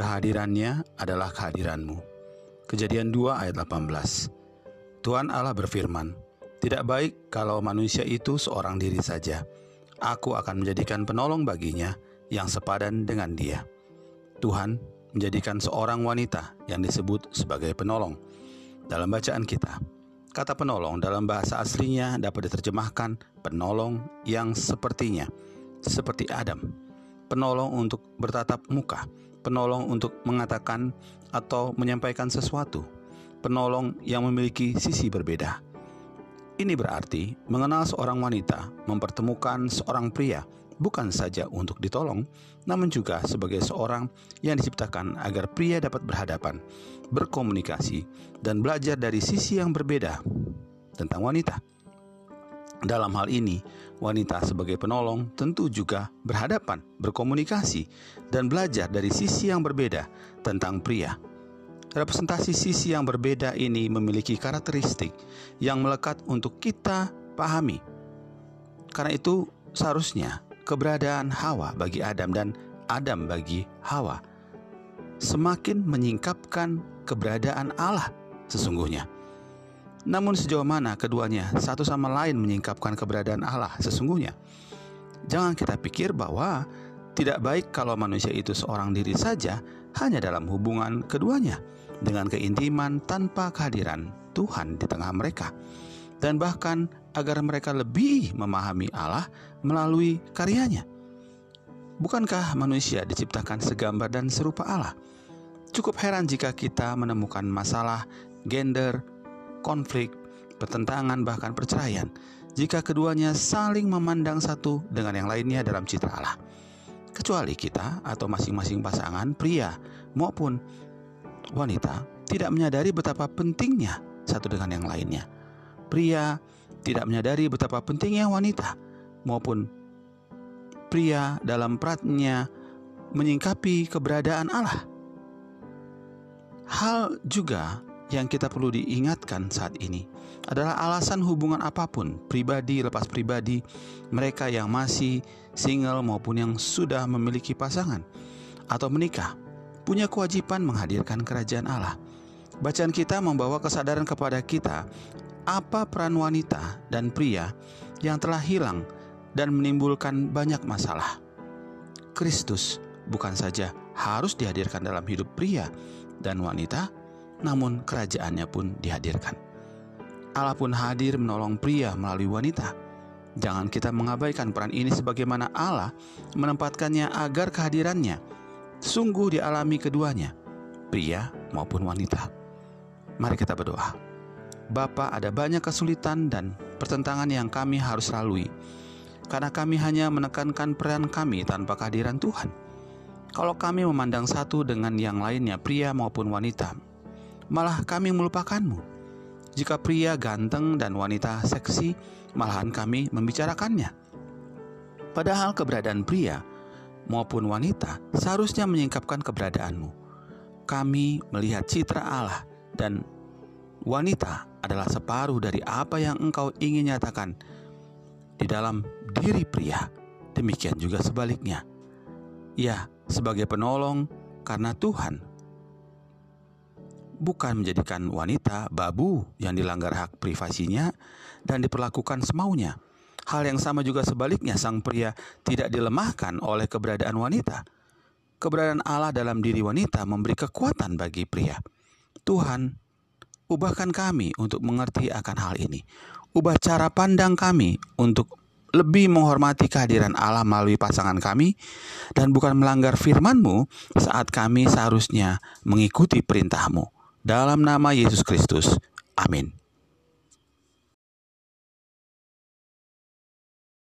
kehadirannya adalah kehadiranmu. Kejadian 2 ayat 18. Tuhan Allah berfirman, Tidak baik kalau manusia itu seorang diri saja. Aku akan menjadikan penolong baginya yang sepadan dengan dia. Tuhan menjadikan seorang wanita yang disebut sebagai penolong. Dalam bacaan kita, kata penolong dalam bahasa aslinya dapat diterjemahkan penolong yang sepertinya, seperti Adam. Penolong untuk bertatap muka, penolong untuk mengatakan atau menyampaikan sesuatu, penolong yang memiliki sisi berbeda. Ini berarti mengenal seorang wanita mempertemukan seorang pria bukan saja untuk ditolong, namun juga sebagai seorang yang diciptakan agar pria dapat berhadapan, berkomunikasi, dan belajar dari sisi yang berbeda tentang wanita. Dalam hal ini, wanita sebagai penolong tentu juga berhadapan, berkomunikasi, dan belajar dari sisi yang berbeda tentang pria. Representasi sisi yang berbeda ini memiliki karakteristik yang melekat untuk kita pahami. Karena itu, seharusnya keberadaan Hawa bagi Adam dan Adam bagi Hawa semakin menyingkapkan keberadaan Allah sesungguhnya. Namun sejauh mana keduanya satu sama lain menyingkapkan keberadaan Allah sesungguhnya? Jangan kita pikir bahwa tidak baik kalau manusia itu seorang diri saja hanya dalam hubungan keduanya dengan keintiman tanpa kehadiran Tuhan di tengah mereka. Dan bahkan agar mereka lebih memahami Allah melalui karyanya. Bukankah manusia diciptakan segambar dan serupa Allah? Cukup heran jika kita menemukan masalah gender, konflik, pertentangan, bahkan perceraian jika keduanya saling memandang satu dengan yang lainnya dalam citra Allah. Kecuali kita atau masing-masing pasangan pria maupun wanita tidak menyadari betapa pentingnya satu dengan yang lainnya. Pria tidak menyadari betapa pentingnya wanita maupun pria dalam peratnya menyingkapi keberadaan Allah. Hal juga yang kita perlu diingatkan saat ini adalah alasan hubungan apa pun, pribadi lepas pribadi, mereka yang masih single maupun yang sudah memiliki pasangan atau menikah, punya kewajiban menghadirkan kerajaan Allah. Bacaan kita membawa kesadaran kepada kita apa peran wanita dan pria yang telah hilang dan menimbulkan banyak masalah. Kristus bukan saja harus dihadirkan dalam hidup pria dan wanita, namun kerajaannya pun dihadirkan. Allah pun hadir menolong pria melalui wanita. Jangan kita mengabaikan peran ini sebagaimana Allah menempatkannya agar kehadirannya sungguh dialami keduanya, pria maupun wanita. Mari kita berdoa. Bapa, ada banyak kesulitan dan pertentangan yang kami harus lalui. Karena kami hanya menekankan peran kami tanpa kehadiran Tuhan. Kalau kami memandang satu dengan yang lainnya, pria maupun wanita, malah kami melupakanmu. Jika pria ganteng dan wanita seksi, malahan kami membicarakannya. Padahal keberadaan pria maupun wanita seharusnya menyingkapkan keberadaanmu. Kami melihat citra Allah dan wanita adalah separuh dari apa yang engkau ingin nyatakan di dalam diri pria. Demikian juga sebaliknya. Ya, sebagai penolong karena Tuhan bukan menjadikan wanita babu yang dilanggar hak privasinya dan diperlakukan semaunya. Hal yang sama juga sebaliknya, sang pria tidak dilemahkan oleh keberadaan wanita. Keberadaan Allah dalam diri wanita memberi kekuatan bagi pria. Tuhan, ubahkan kami untuk mengerti akan hal ini. Ubah cara pandang kami untuk lebih menghormati kehadiran Allah melalui pasangan kami dan bukan melanggar firman-Mu saat kami seharusnya mengikuti perintah-Mu. Dalam nama Yesus Kristus. Amin.